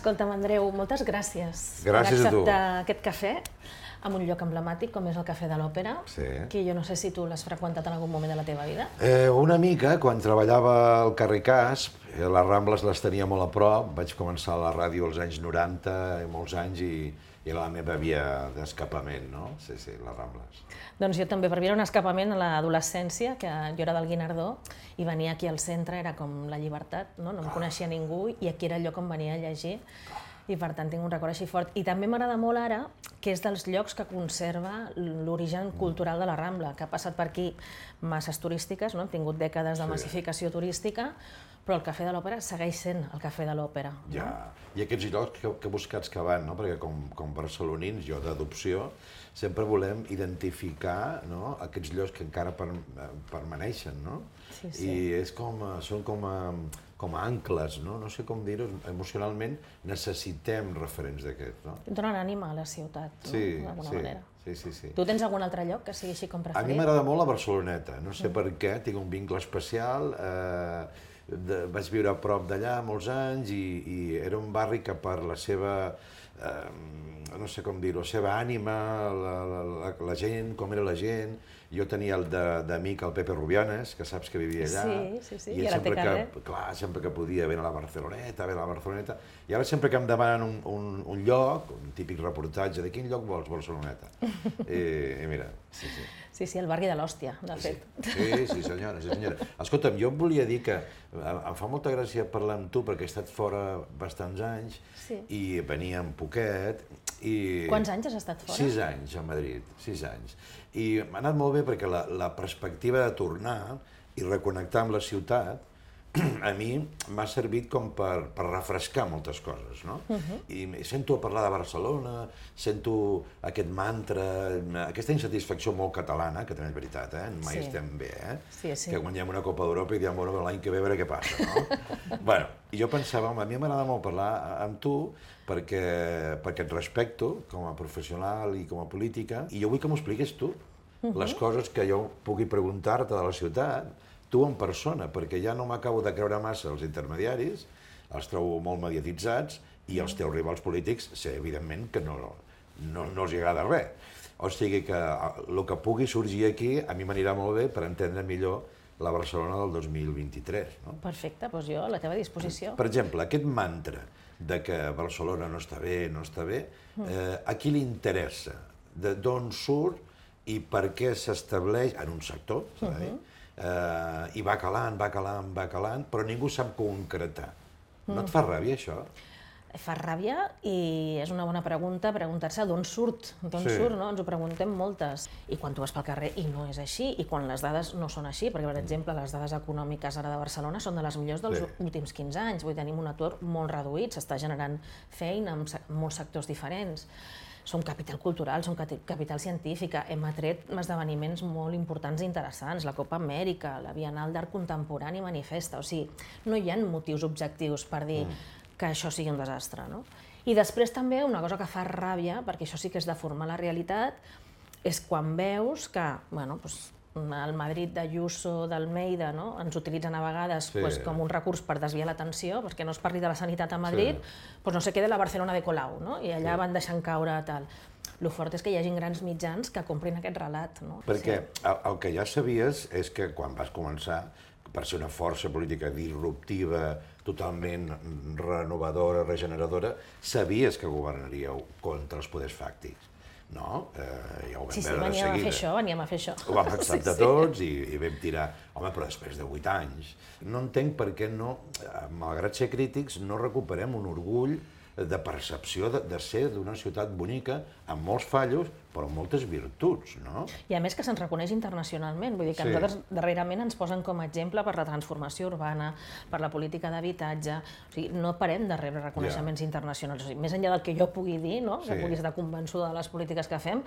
Escolta'm, Andreu, moltes gràcies, Gràcies per acceptar aquest cafè en un lloc emblemàtic com és el Cafè de l'Òpera, Sí. que jo no sé si tu l'has freqüentat en algun moment de la teva vida. Eh, una mica, quan treballava al carrer Casp, eh, les Rambles les tenia molt a prop, vaig començar a la ràdio als anys 90, i molts anys, i era la meva via d'escapament, no? Sí, sí, les Rambles. Doncs jo també, per mi era un escapament a l'adolescència, que jo era del Guinardó, i venia aquí al centre, era com la llibertat, no? no em coneixia ningú, i aquí era el lloc on venia a llegir, i per tant tinc un record així fort. I també m'agrada molt ara que és dels llocs que conserva l'origen cultural de la Rambla, que ha passat per aquí masses turístiques, no? hem tingut dècades de massificació turística, però el Cafè de l'Òpera segueix sent el Cafè de l'Òpera. Ja. I aquests llocs que, que buscats que van, no? perquè com, com barcelonins, jo d'adopció, sempre volem identificar no? aquests llocs que encara per, permaneixen, no? Sí, sí. I és com, a- són com a, com a ancles, no? No sé com dir-ho, emocionalment necessitem referents d'aquests, no? Donen ànima a la ciutat, no? Sí, d'alguna sí, manera. sí, sí, sí. Tu tens algun altre lloc que sigui així com A preferit? mi m'agrada molt la Barceloneta, no sé per què, tinc un vincle especial, eh, de, vaig viure a prop d'allà molts anys i, i era un barri que per la seva, eh, no sé com dir-ho, la seva ànima, la, la, la, la gent, com era la gent, jo tenia el de- d'amic el Pepe Rubianes, que saps que vivia allà. Sí, sí, sí, I i ara té sempre carrer. que, clar, sempre que podia ven a la Barceloneta, ven a la Barceloneta. I ara sempre que em demanen un, un, un lloc, un típic reportatge, de quin lloc vols, Barceloneta? I, i mira, sí, sí. Sí, sí, el barri de l'Hòstia, de fet. Sí, sí, senyora, sí, senyora. Escolta'm, jo volia dir que eh, em fa molta gràcia parlar amb tu perquè he estat fora bastants anys Sí. i venia amb poquet i... Quants anys has estat fora? Sis anys a Madrid, sis anys. I m'ha anat molt bé perquè la, la perspectiva de tornar i reconnectar amb la ciutat a mi m'ha servit com per, per refrescar moltes coses, no? I m- sento parlar de Barcelona, sento aquest mantra, aquesta insatisfacció molt catalana, que també és veritat, eh? Mai Sí. estem bé, eh? Sí, sí. Que guanyem una Copa d'Europa i diem, bueno, l'any que ve a veure què passa, no? bueno, i jo pensava, home, a mi m'agrada molt parlar amb tu perquè, perquè et respecto com a professional i com a política, i jo vull que m'ho expliquis tu, les coses que jo pugui preguntar-te de la ciutat, tu en persona, perquè ja no m'acabo de creure massa els intermediaris, els trobo molt mediatitzats, i els teus rivals polítics, sé, evidentment, que no, no, no els agrada res. O sigui que el que pugui sorgir aquí a mi m'anirà molt bé per entendre millor la Barcelona del 2023. No? Perfecte, doncs jo a la teva disposició. Per exemple, aquest mantra de que Barcelona no està bé, no està bé, eh, a qui li interessa? De d'on surt i per què s'estableix en un sector, s'ha de dir, eh, i va calant, va calant, va calant, però ningú sap concretar. No et fa ràbia, això? Fa ràbia i és una bona pregunta preguntar-se d'on surt, d'on Sí. surt, no? Ens ho preguntem moltes. I quan tu vas pel carrer i no és així, i quan les dades no són així, perquè, per exemple, les dades econòmiques ara de Barcelona són de les millors dels Sí. últims 15 anys, vull dir, tenim un atur molt reduït, s'està generant feina en se- molts sectors diferents. Som capital cultural, som capital científica, hem atret esdeveniments molt importants i interessants, la Copa Amèrica, la Bienal d'Art Contemporani Manifesta, o sigui, no hi ha motius objectius per dir que això sigui un desastre, no? I després també una cosa que fa ràbia, perquè això sí que és deformar la realitat, és quan veus que, bueno, doncs, el Madrid d'Ayuso, d'Almeida, no? ens utilitzen a vegades Sí. pues, com un recurs per desviar l'atenció, perquè no es parli de la sanitat a Madrid, pues no sé què de la Barcelona de Colau, no? i allà van deixant caure tal. Lo fort és que hi hagi grans mitjans que comprin aquest relat. No? Perquè el, el que ja sabies és que quan vas començar, per ser una força política disruptiva, totalment renovadora, regeneradora, sabies que governaríeu contra els poders fàctics. No? Eh, ja ho vam Sí, sí, veure de veníem a seguida. fer això, veníem a fer això. Ho vam acceptar tots i, i vam tirar... Home, però després de vuit anys. No entenc per què no, eh, malgrat ser crítics, no recuperem un orgull de percepció de, de ser d'una ciutat bonica, amb molts fallos, però amb moltes virtuts, no? I a més que se'ns reconeix internacionalment, vull dir que Sí. nosaltres darrerament ens posen com a exemple per la transformació urbana, per la política d'habitatge, o sigui, no parem de rebre reconeixements internacionals, o sigui, més enllà del que jo pugui dir, no? que Sí. pugui estar convençuda de les polítiques que fem,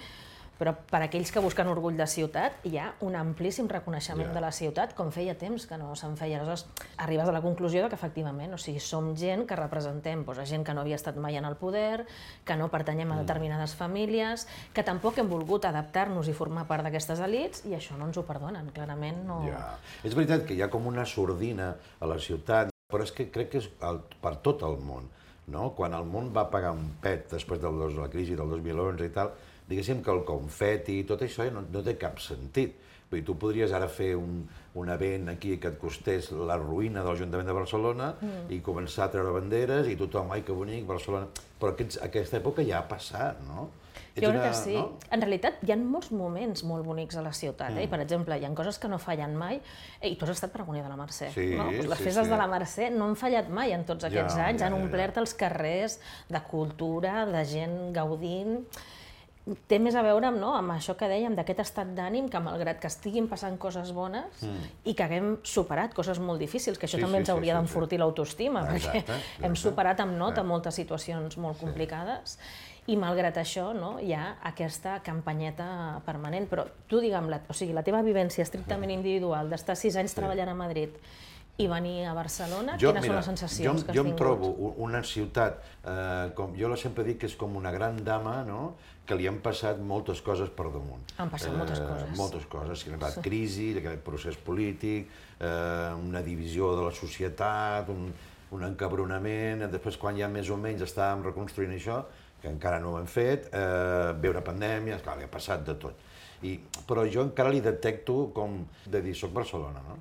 però per aquells que busquen orgull de ciutat hi ha un amplíssim reconeixement Ja. de la ciutat, com feia temps que no se'n feia. Aleshores, arribes a la conclusió de que efectivament, o sigui, som gent que representem doncs, gent que no havia estat mai en el poder, que no pertanyem a determinades famílies, que tampoc hem volgut adaptar-nos i formar part d'aquestes elites, i això no ens ho perdonen, clarament no... Ja. És veritat que hi ha com una sordina a la ciutat, però és que crec que és el, per tot el món. no? quan el món va pagar un pet després de la crisi del 2011 i tal, diguéssim que el confeti i tot això no, no té cap sentit. Vull dir, tu podries ara fer un, un event aquí que et costés la ruïna de l'Ajuntament de Barcelona mm. i començar a treure banderes i tothom, ai, que bonic, Barcelona... Però aquests, aquesta època ja ha passat, no? Jo crec que sí. No? En realitat, hi ha molts moments molt bonics a la ciutat. Eh? Mm. Per exemple, hi ha coses que no fallen mai. Eh, I tu has estat pregoner de la Mercè. Sí, no? Pues les sí, festes sí. de la Mercè no han fallat mai en tots aquests Ja, anys. ja, han ja, omplert ja. els carrers de cultura, de gent gaudint té més a veure amb, no, amb això que dèiem, d'aquest estat d'ànim que malgrat que estiguin passant coses bones mm. i que haguem superat coses molt difícils, que això Sí, també sí, ens sí, hauria sí, d'enfortir l'autoestima, perquè Exacte, hem superat amb nota Eh. moltes situacions molt complicades i malgrat això no, hi ha aquesta campanyeta permanent. Però tu, digue'm, la, o sigui, la teva vivència estrictament individual, d'estar sis anys treballant a Madrid i venir a Barcelona, quines són les sensacions jo, que has jo em tingut? trobo u- una ciutat, eh, com jo sempre dic que és com una gran dama, no?, que li han passat moltes coses per damunt. Han passat moltes coses. Moltes coses. Hi ha arribat crisi, aquest procés polític, eh, una divisió de la societat, un, un encabronament, després quan ja més o menys estàvem reconstruint això, que encara no ho hem fet, eh, ve una pandèmia, esclar, li ha passat de tot. I, però jo encara li detecto com de dir, soc Barcelona, no?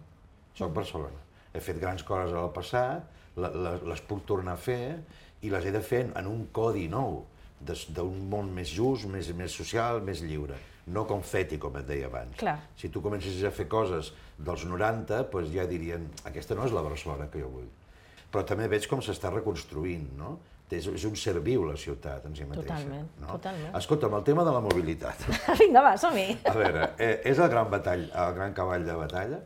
Soc Barcelona. He fet grans coses al passat, le- le- les puc tornar a fer i les he de fer en un codi nou, d'un món més just, més, més social, més lliure. No confeti, com et deia abans. Clar. Si tu comencessis a fer coses dels 90, doncs ja dirien, aquesta no és la Barcelona que jo vull. Però també veig com s'està reconstruint, no? És, és un ser viu la ciutat en si mateixa. Totalment, no? totalment. Escolta'm, el tema de la mobilitat. Vinga, va, som-hi! A veure, eh, és el gran, batall, el gran cavall de batalla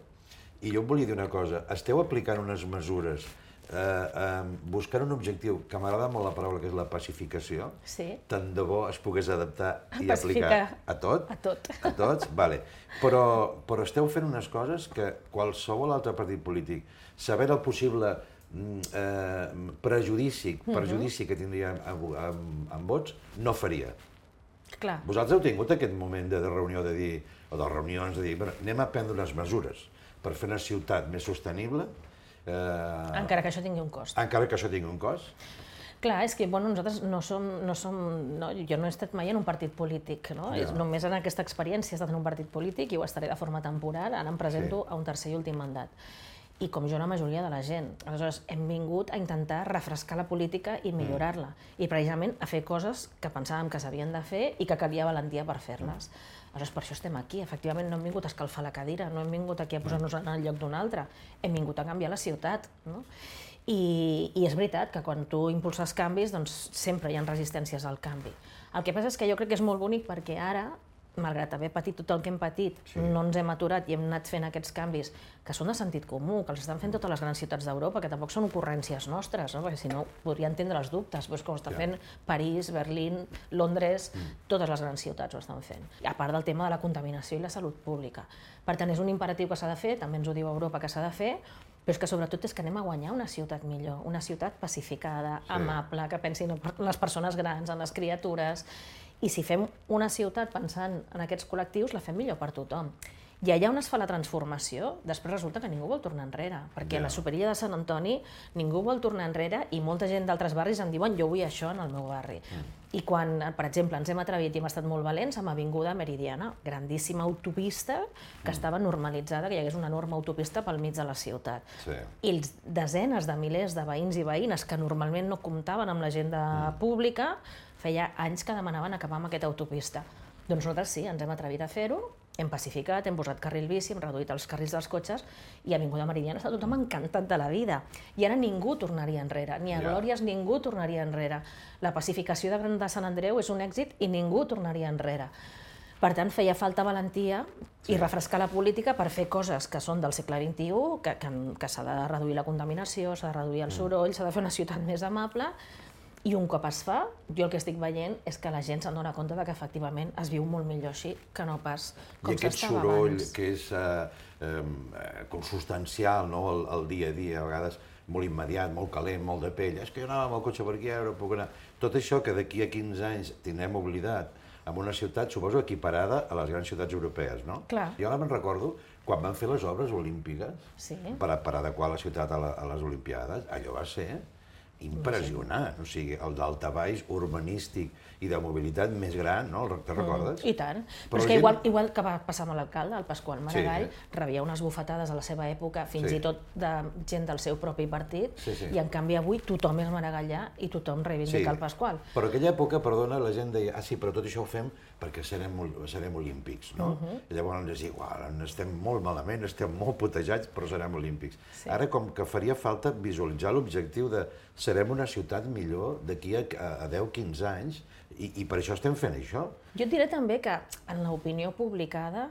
i jo em volia dir una cosa. Esteu aplicant unes mesures eh, eh, buscant un objectiu que m'agrada molt la paraula, que és la pacificació. Sí. Tant de bo es pogués adaptar i aplicar a tot. A tot. A tots? Vale. Però, però esteu fent unes coses que qualsevol altre partit polític, sabent el possible mm, eh, prejudici, Mhm. perjudici que tindria amb, amb, amb vots, no faria. Clar. Vosaltres heu tingut aquest moment de, de reunió de dir, o de reunions de dir, bueno, anem a prendre unes mesures per fer una ciutat més sostenible, eh, Encara que això tingui un cost. encara que això tingui un cost. Clar, és que bueno, nosaltres no som, no som no, jo no he estat mai en un partit polític, no? Ja. És només en aquesta experiència he estat en un partit polític i ho estaré de forma temporal, ara em presento Sí. a un tercer i últim mandat. I com jo la majoria de la gent. Aleshores, hem vingut a intentar refrescar la política i millorar-la. I precisament a fer coses que pensàvem que s'havien de fer i que calia valentia per fer-les. Aleshores, per això estem aquí. Efectivament, no hem vingut a escalfar la cadira, no hem vingut aquí a posar-nos en el lloc d'un altre. Hem vingut a canviar la ciutat. No? I, I és veritat que quan tu impulses canvis, doncs sempre hi ha resistències al canvi. El que passa és que jo crec que és molt bonic perquè ara, malgrat haver patit tot el que hem patit, sí. no ens hem aturat i hem anat fent aquests canvis que són de sentit comú, que els estan fent totes les grans ciutats d'Europa, que tampoc són ocurrències nostres, no? perquè si no podria entendre els dubtes, però és que ho està Ja. fent París, Berlín, Londres, totes les grans ciutats ho estan fent. A part del tema de la contaminació i la salut pública. Per tant, és un imperatiu que s'ha de fer, també ens ho diu Europa que s'ha de fer, però és que sobretot és que anem a guanyar una ciutat millor, una ciutat pacificada, Sí. amable, que pensin en les persones grans, en les criatures, i si fem una ciutat pensant en aquests col·lectius, la fem millor per tothom. I allà on es fa la transformació, després resulta que ningú vol tornar enrere, perquè Ja. a la superilla de Sant Antoni ningú vol tornar enrere i molta gent d'altres barris em diuen jo vull això en el meu barri. I quan, per exemple, ens hem atrevit i hem estat molt valents amb Avinguda Meridiana, grandíssima autopista que estava normalitzada, que hi hagués una enorme autopista pel mig de la ciutat. Sí. I els desenes de milers de veïns i veïnes que normalment no comptaven amb l'agenda pública, feia anys que demanaven acabar amb aquesta autopista. Doncs nosaltres sí, ens hem atrevit a fer-ho, hem pacificat, hem posat carril bici, hem reduït els carrils dels cotxes i a Avinguda Meridiana està tothom encantat de la vida. I ara ningú tornaria enrere, ni a Ja. Glòries ningú tornaria enrere. La pacificació de Gran de Sant Andreu és un èxit i ningú tornaria enrere. Per tant, feia falta valentia sí. i refrescar la política per fer coses que són del segle XXI, que, que, que s'ha de reduir la contaminació, s'ha de reduir el soroll, s'ha de fer una ciutat més amable, i un cop es fa, jo el que estic veient és que la gent se'n dona compte de que efectivament es viu molt millor així que no pas com I aquest s'estava soroll abans. que és eh, eh, consustancial no? el, el dia a dia, a vegades molt immediat, molt calent, molt de pell, és que jo anava amb el cotxe per aquí, ara puc anar... Tot això que d'aquí a 15 anys tindrem oblidat en una ciutat, suposo, equiparada a les grans ciutats europees, no? Clar. Jo ara me'n recordo quan van fer les obres olímpiques Sí. per, per adequar la ciutat a, la, a les Olimpiades, allò va ser impressionant. O sigui, el daltabaix urbanístic i de mobilitat més gran, no? Te'n recordes? I tant. Però, Però és que gent- igual, igual que va passar amb l'alcalde, el Pasqual Maragall, Sí. rebia unes bufetades a la seva època, fins Sí. i tot de gent del seu propi partit, Sí, sí. i en canvi avui tothom és maragallà i tothom reivindica el Pasqual. Però aquella època, perdona, la gent deia, ah sí, però tot això ho fem perquè serem, serem olímpics, no? Uh -huh. I llavors és igual, estem molt malament, estem molt putejats, però serem olímpics. Sí. Ara com que faria falta visualitzar l'objectiu de serem una ciutat millor d'aquí a, a, a 10-15 anys, i, i per això estem fent això. Jo et diré també que en l'opinió publicada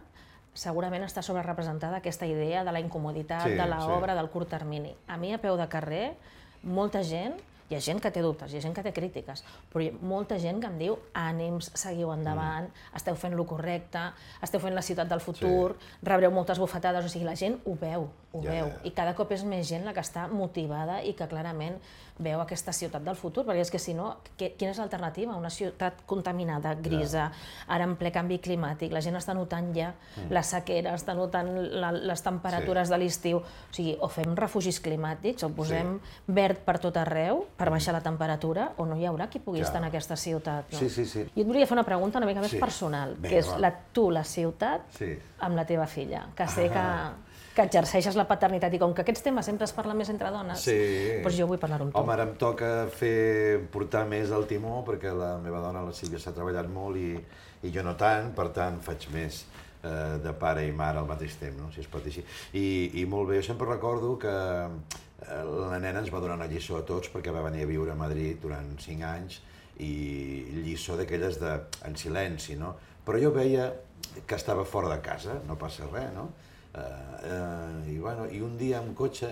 segurament està sobrerepresentada aquesta idea de la incomoditat, Sí, de l'obra, sí. del curt termini. A mi, a peu de carrer, molta gent, hi ha gent que té dubtes, hi ha gent que té crítiques, però hi ha molta gent que em diu ànims, seguiu endavant, mm. esteu fent lo correcte, esteu fent la ciutat del futur, sí. rebreu moltes bufetades, o sigui, la gent ho veu, ho Ja, veu, ja. i cada cop és més gent la que està motivada i que clarament veu aquesta ciutat del futur, perquè és que si no, que, quina és l'alternativa? Una ciutat contaminada, grisa, ara en ple canvi climàtic, la gent està notant ja Mm. la sequera, està notant la, les temperatures de l'estiu, o sigui, o fem refugis climàtics, o posem verd per tot arreu per baixar la temperatura, o no hi haurà qui pugui Ja. estar en aquesta ciutat. No? Sí, sí, sí. Jo et volia fer una pregunta una mica més Sí. personal, Vinga, que és va. la, tu, la ciutat, Sí. amb la teva filla, que sé Ah. que, que exerceixes la paternitat i com que aquests temes sempre es parlen més entre dones, Sí. doncs jo vull parlar amb tu. Home, ara em toca fer, portar més el timó perquè la meva dona, la Sílvia, s'ha treballat molt i, i jo no tant, per tant faig més eh, de pare i mare al mateix temps, no? si es pot dir així. I, I molt bé, jo sempre recordo que eh, la nena ens va donar una lliçó a tots perquè va venir a viure a Madrid durant 5 anys i lliçó d'aquelles de, en silenci, no? Però jo veia que estava fora de casa, no passa res, no? Eh, eh, i, bueno, I un dia amb cotxe,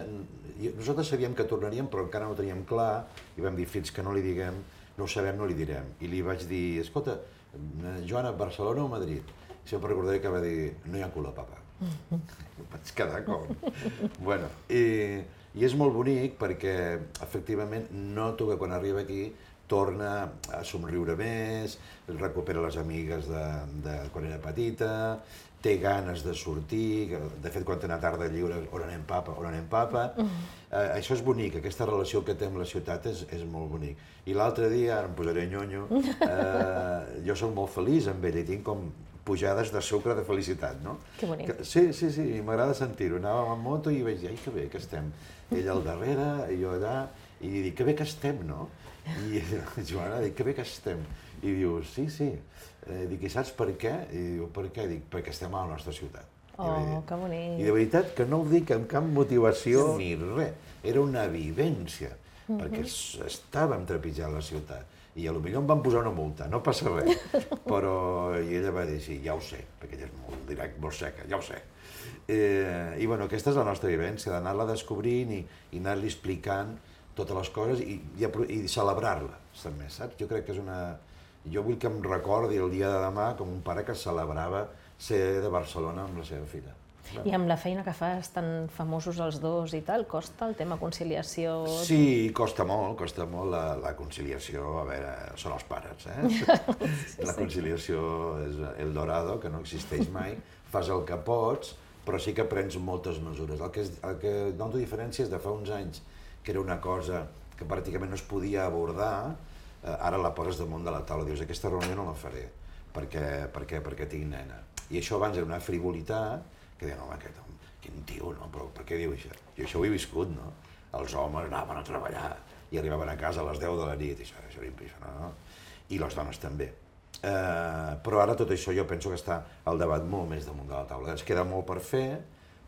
nosaltres sabíem que tornaríem, però encara no teníem clar, i vam dir, fins que no li diguem, no ho sabem, no li direm. I li vaig dir, escolta, eh, Joana, Barcelona o Madrid? I sempre recordaré que va dir, no hi ha a papa. vaig quedar com... bueno, i, i és molt bonic perquè, efectivament, noto que quan arriba aquí torna a somriure més, recupera les amigues de, de quan era petita, té ganes de sortir, de fet, quan té una tarda lliure, on anem papa, on anem papa. Eh, això és bonic, aquesta relació que té amb la ciutat és, és molt bonic. I l'altre dia, ara em posaré nyonyo, eh, jo soc molt feliç amb ell i tinc com pujades de sucre de felicitat, no? Que bonic. Que, sí, sí, sí, m'agrada sentir-ho. Anàvem amb moto i vaig dir, ai, que bé que estem. Ell al darrere, i jo allà, i dic, que bé que estem, no? I Joana dic, que bé que estem. I diu, sí, sí. Eh, dic, i saps per què? I diu, per què? Dic, perquè estem a la nostra ciutat. Oh, dir- que bonic. I de veritat que no ho dic amb cap motivació ni res. Era una vivència, perquè s- estàvem trepitjant la ciutat. I a lo millor em van posar una multa, no passa res. Però i ella va dir, sí, ja ho sé, perquè ella és molt directa, molt seca, ja ho sé. Eh, I bueno, aquesta és la nostra vivència, d'anar-la descobrint i, i anar-li explicant totes les coses i, i, i celebrar-la, també, saps? Jo crec que és una... Jo vull que em recordi el dia de demà com un pare que celebrava ser de Barcelona amb la seva filla. I amb la feina que fas, tan famosos els dos i tal, costa el tema conciliació? Sí, costa molt, costa molt la, la conciliació, a veure, són els pares, eh? la conciliació és el dorado, que no existeix mai, fas el que pots, però sí que prens moltes mesures. El que, és, el que noto diferència és de fa uns anys, que era una cosa que pràcticament no es podia abordar, ara la poses damunt de la taula, dius, aquesta reunió no la faré, perquè, perquè, perquè tinc nena. I això abans era una frivolitat, que deien, home, aquest, home, quin tio, no? Però per què diu això? Jo això ho he viscut, no? Els homes anaven a treballar i arribaven a casa a les 10 de la nit, i això, això era impressionant, no? I les dones també. Eh, però ara tot això jo penso que està el debat molt més damunt de la taula. Ens queda molt per fer,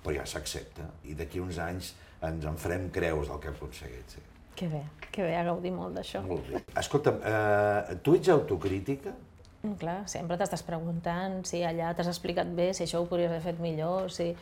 però ja s'accepta. I d'aquí uns anys ens en farem creus del que hem aconseguit. Sí. Que bé, que bé, a gaudir molt d'això. Molt bé. Escolta'm, eh, tu ets autocrítica? Mm, Clar, sempre t'estàs preguntant si allà t'has explicat bé, si això ho podries haver fet millor, si...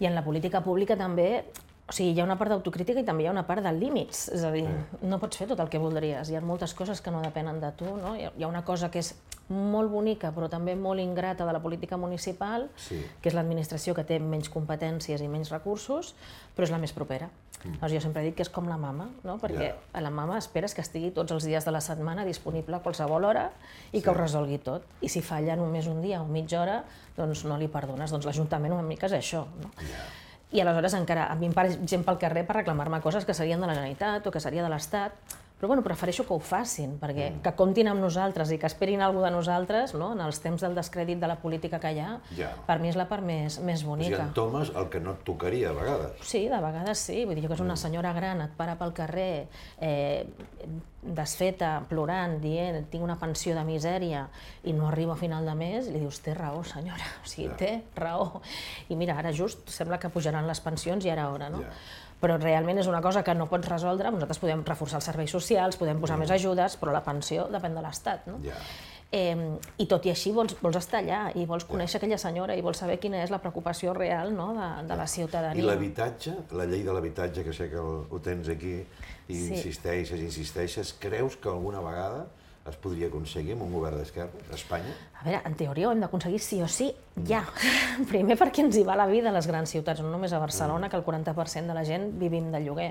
I en la política pública també, o sigui, hi ha una part d'autocrítica i també hi ha una part de límits, és a dir, no pots fer tot el que voldries, hi ha moltes coses que no depenen de tu, no? Hi ha, hi ha una cosa que és molt bonica però també molt ingrata de la política municipal, Sí. que és l'administració que té menys competències i menys recursos, però és la més propera. Mm. Llavors, jo sempre dic que és com la mama, no? perquè Ja. a la mama esperes que estigui tots els dies de la setmana disponible a qualsevol hora i que ho resolgui tot. I si falla només un dia o mitja hora, doncs no li perdones. Doncs l'Ajuntament una mica és això. No? Ja. i aleshores encara a mi em para gent pel carrer per reclamar-me coses que serien de la Generalitat o que seria de l'Estat, però bueno, prefereixo que ho facin, perquè mm. que comptin amb nosaltres i que esperin alguna de nosaltres, no? en els temps del descrèdit de la política que hi ha, Ja. per mi és la part més, més O sigui, bonica. en tomes el que no et tocaria a vegades. Sí, de vegades sí. Vull dir, jo que és una senyora gran, et para pel carrer, eh, desfeta, plorant, dient tinc una pensió de misèria i no arribo a final de mes, i li dius, té raó, senyora, o sigui, Ja. té raó. I mira, ara just sembla que pujaran les pensions i era hora, no? Ja. Però realment és una cosa que no pots resoldre, nosaltres podem reforçar els serveis socials, podem posar més ajudes, però la pensió depèn de l'Estat, no? Mm. Ja. Eh, I tot i així vols, vols estar allà i vols conèixer aquella senyora i vols saber quina és la preocupació real no, de, de la ciutadania. I l'habitatge, la llei de l'habitatge, que sé que ho tens aquí, i Sí. insisteixes, insisteixes, creus que alguna vegada es podria aconseguir amb un govern d'esquerra a Espanya? A veure, en teoria ho hem d'aconseguir sí o sí, ja. Primer perquè ens hi va la vida a les grans ciutats, no només a Barcelona, que el 40% de la gent vivim de lloguer,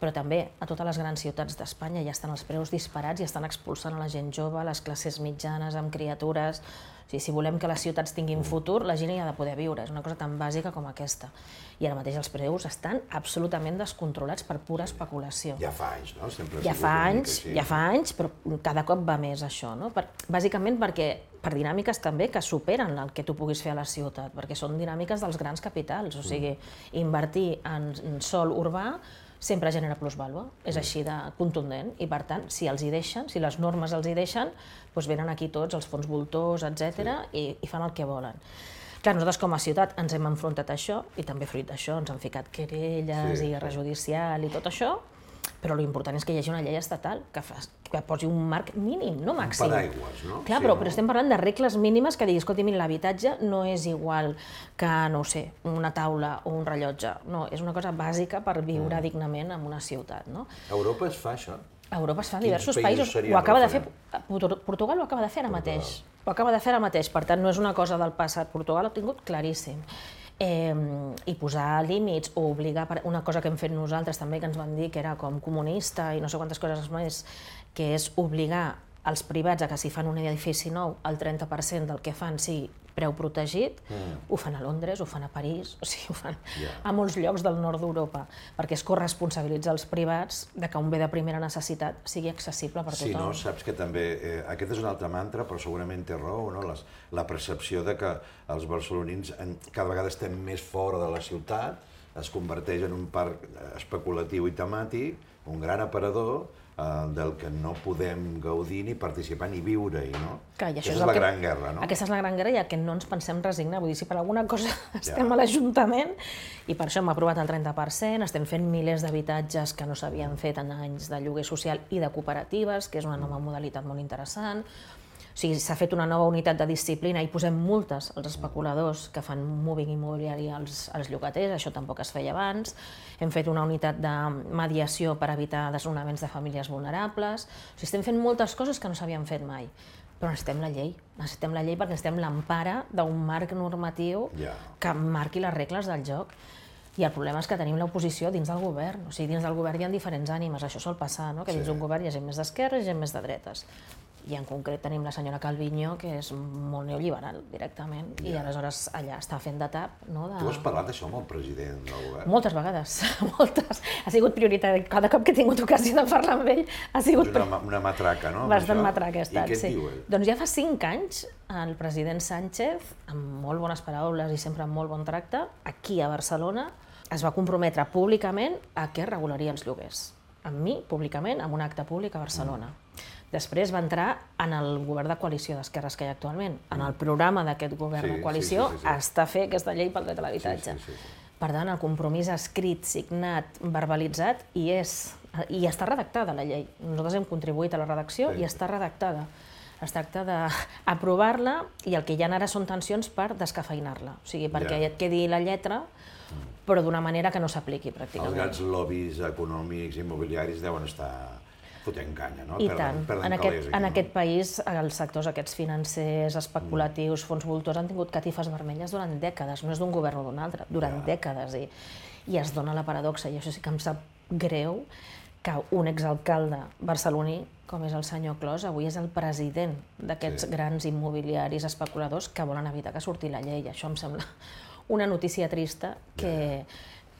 però també a totes les grans ciutats d'Espanya ja estan els preus disparats i estan expulsant a la gent jove, les classes mitjanes, amb criatures... O sigui, si volem que les ciutats tinguin futur, la gent hi ha de poder viure, és una cosa tan bàsica com aquesta. I ara mateix els preus estan absolutament descontrolats per pura especulació. Ja fa anys, no? Sempre Ja fa anys, ja fa anys, però cada cop va més això, no? Per, bàsicament perquè per dinàmiques també que superen el que tu puguis fer a la ciutat, perquè són dinàmiques dels grans capitals, o sigui, invertir en, en sol urbà sempre genera plusvàlua, és així de contundent, i per tant, si els hi deixen, si les normes els hi deixen, doncs venen aquí tots, els fons voltors, etc i, i fan el que volen. Clar, nosaltres com a ciutat ens hem enfrontat a això, i també fruit d'això ens han ficat querelles Sí, i sí. guerra judicial i tot això, però l'important és que hi hagi una llei estatal que, fa, que posi un marc mínim, no màxim. paraigües, no? Clar, Sí, però, no? però estem parlant de regles mínimes que digui, escolti, mira, l'habitatge no és igual que, no sé, una taula o un rellotge. No, és una cosa bàsica per viure Mm. dignament en una ciutat, no? Europa es fa això? A Europa es fa en diversos països Ho acaba de fer? Portu- Portugal ho acaba de fer ara mateix. Ho acaba de fer ara mateix, per tant no és una cosa del passat. Portugal ho ha tingut claríssim. Eh, I posar límits o obligar, per- una cosa que hem fet nosaltres també, que ens van dir que era com comunista i no sé quantes coses més, que és obligar els privats a que si fan un edifici nou el 30% del que fan sigui preu protegit, mm. ho fan a Londres, ho fan a París, o sigui, ho fan Ja. a molts llocs del nord d'Europa, perquè es corresponsabilitza els privats de que un bé de primera necessitat sigui accessible per Sí, tothom. no? Saps que també... Eh, aquest és un altre mantra, però segurament té raó, no? Les, la percepció de que els barcelonins en, cada vegada estem més fora de la ciutat, es converteix en un parc especulatiu i temàtic, un gran aparador, eh, del que no podem gaudir ni participar ni viure-hi, no? Clar, i això Aquesta és és la que- gran guerra, no? Aquesta és la gran guerra i a que no ens pensem resignar. Vull dir, si per alguna cosa estem a l'Ajuntament, i per això hem aprovat el 30%, estem fent milers d'habitatges que no s'havien fet en anys de lloguer social i de cooperatives, que és una nova modalitat molt interessant. O sigui, s'ha fet una nova unitat de disciplina i posem multes als especuladors que fan moving immobiliari als, als llogaters, això tampoc es feia abans. Hem fet una unitat de mediació per evitar desnonaments de famílies vulnerables. O sigui, estem fent moltes coses que no s'havien fet mai. Però necessitem la llei. Necessitem la llei perquè necessitem l'empara d'un marc normatiu Ja. que marqui les regles del joc. I el problema és que tenim l'oposició dins del govern. O sigui, dins del govern hi ha diferents ànimes, això sol passar, no? que dins Sí. d'un govern hi ha gent més d'esquerres i gent més de dretes. I en concret tenim la senyora Calviño, que és molt neoliberal directament, i aleshores allà està fent de tap. No? De... Tu has parlat d'això amb el president del govern? Moltes vegades, moltes. Ha sigut prioritari. Cada cop que he tingut ocasió de parlar amb ell, ha sigut És una, una matraca, no? Bastant això? matraca ha estat, I què sí. diu ell? Doncs ja fa cinc anys el president Sánchez, amb molt bones paraules i sempre amb molt bon tracte, aquí a Barcelona, es va comprometre públicament a que regularia els lloguers. Amb mi, públicament, amb un acte públic a Barcelona. Després va entrar en el govern de coalició d'esquerres que hi ha actualment. En el programa d'aquest govern Sí, de coalició sí, sí, sí. està fer aquesta llei pel dret a l'habitatge. Sí, sí, sí. Per tant, el compromís escrit, signat, verbalitzat, i és i està redactada la llei. Nosaltres hem contribuït a la redacció Sí. i està redactada. Es tracta d'aprovar-la i el que hi ha ara són tensions per descafeinar-la. O sigui, perquè Ja. et quedi la lletra, però d'una manera que no s'apliqui Els pràcticament. grans lobbies econòmics i immobiliaris deuen estar fotent canya, no? I Perden- tant. perden En aquest, en aquest país, els sectors aquests financers, especulatius, fons voltors, han tingut catifes vermelles durant dècades, no és d'un govern o d'un altre, durant dècades. I, I es dona la paradoxa, i això sí que em sap greu, que un exalcalde barceloní, com és el senyor Clos, avui és el president d'aquests Sí. grans immobiliaris especuladors que volen evitar que surti la llei. Això em sembla una notícia trista que,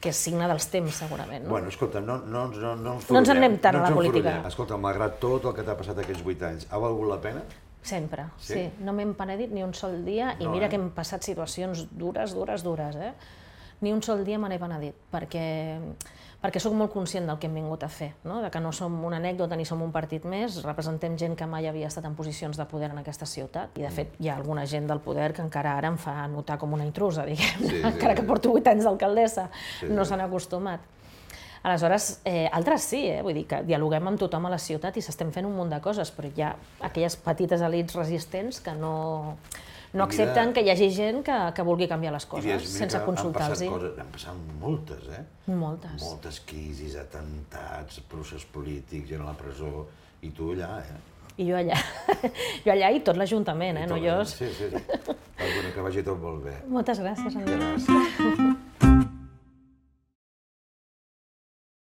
que és signe dels temps, segurament. No? Bueno, escolta, no, no, no, no ens No ens en anem tant a la política. Escolta, malgrat tot el que t'ha passat aquests vuit anys, ha valgut la pena? Sempre, Sí? sí. No m'hem penedit ni un sol dia i No, mira eh? que hem passat situacions dures, dures, dures, eh? Ni un sol dia me n'he penedit, perquè, perquè sóc molt conscient del que hem vingut a fer, no? de que no som una anècdota ni som un partit més, representem gent que mai havia estat en posicions de poder en aquesta ciutat i de fet hi ha alguna gent del poder que encara ara em fa notar com una intrusa, diguem, Sí, sí, encara que porto vuit anys d'alcaldessa, Sí, no s'han acostumat. Aleshores, eh, altres sí, eh? vull dir que dialoguem amb tothom a la ciutat i s'estem fent un munt de coses, però hi ha aquelles petites elits resistents que no, no accepten que hi hagi gent que, que vulgui canviar les coses sense consultar-los. Han coses, han passat moltes, eh? Moltes. Moltes crisis, atentats, procés polítics, gent a la presó, i tu allà, eh? I jo allà, jo allà i tot l'Ajuntament, eh? I no jo. Sí, sí, sí. Alguna que vagi tot molt bé. Moltes gràcies, Andreu. Gràcies.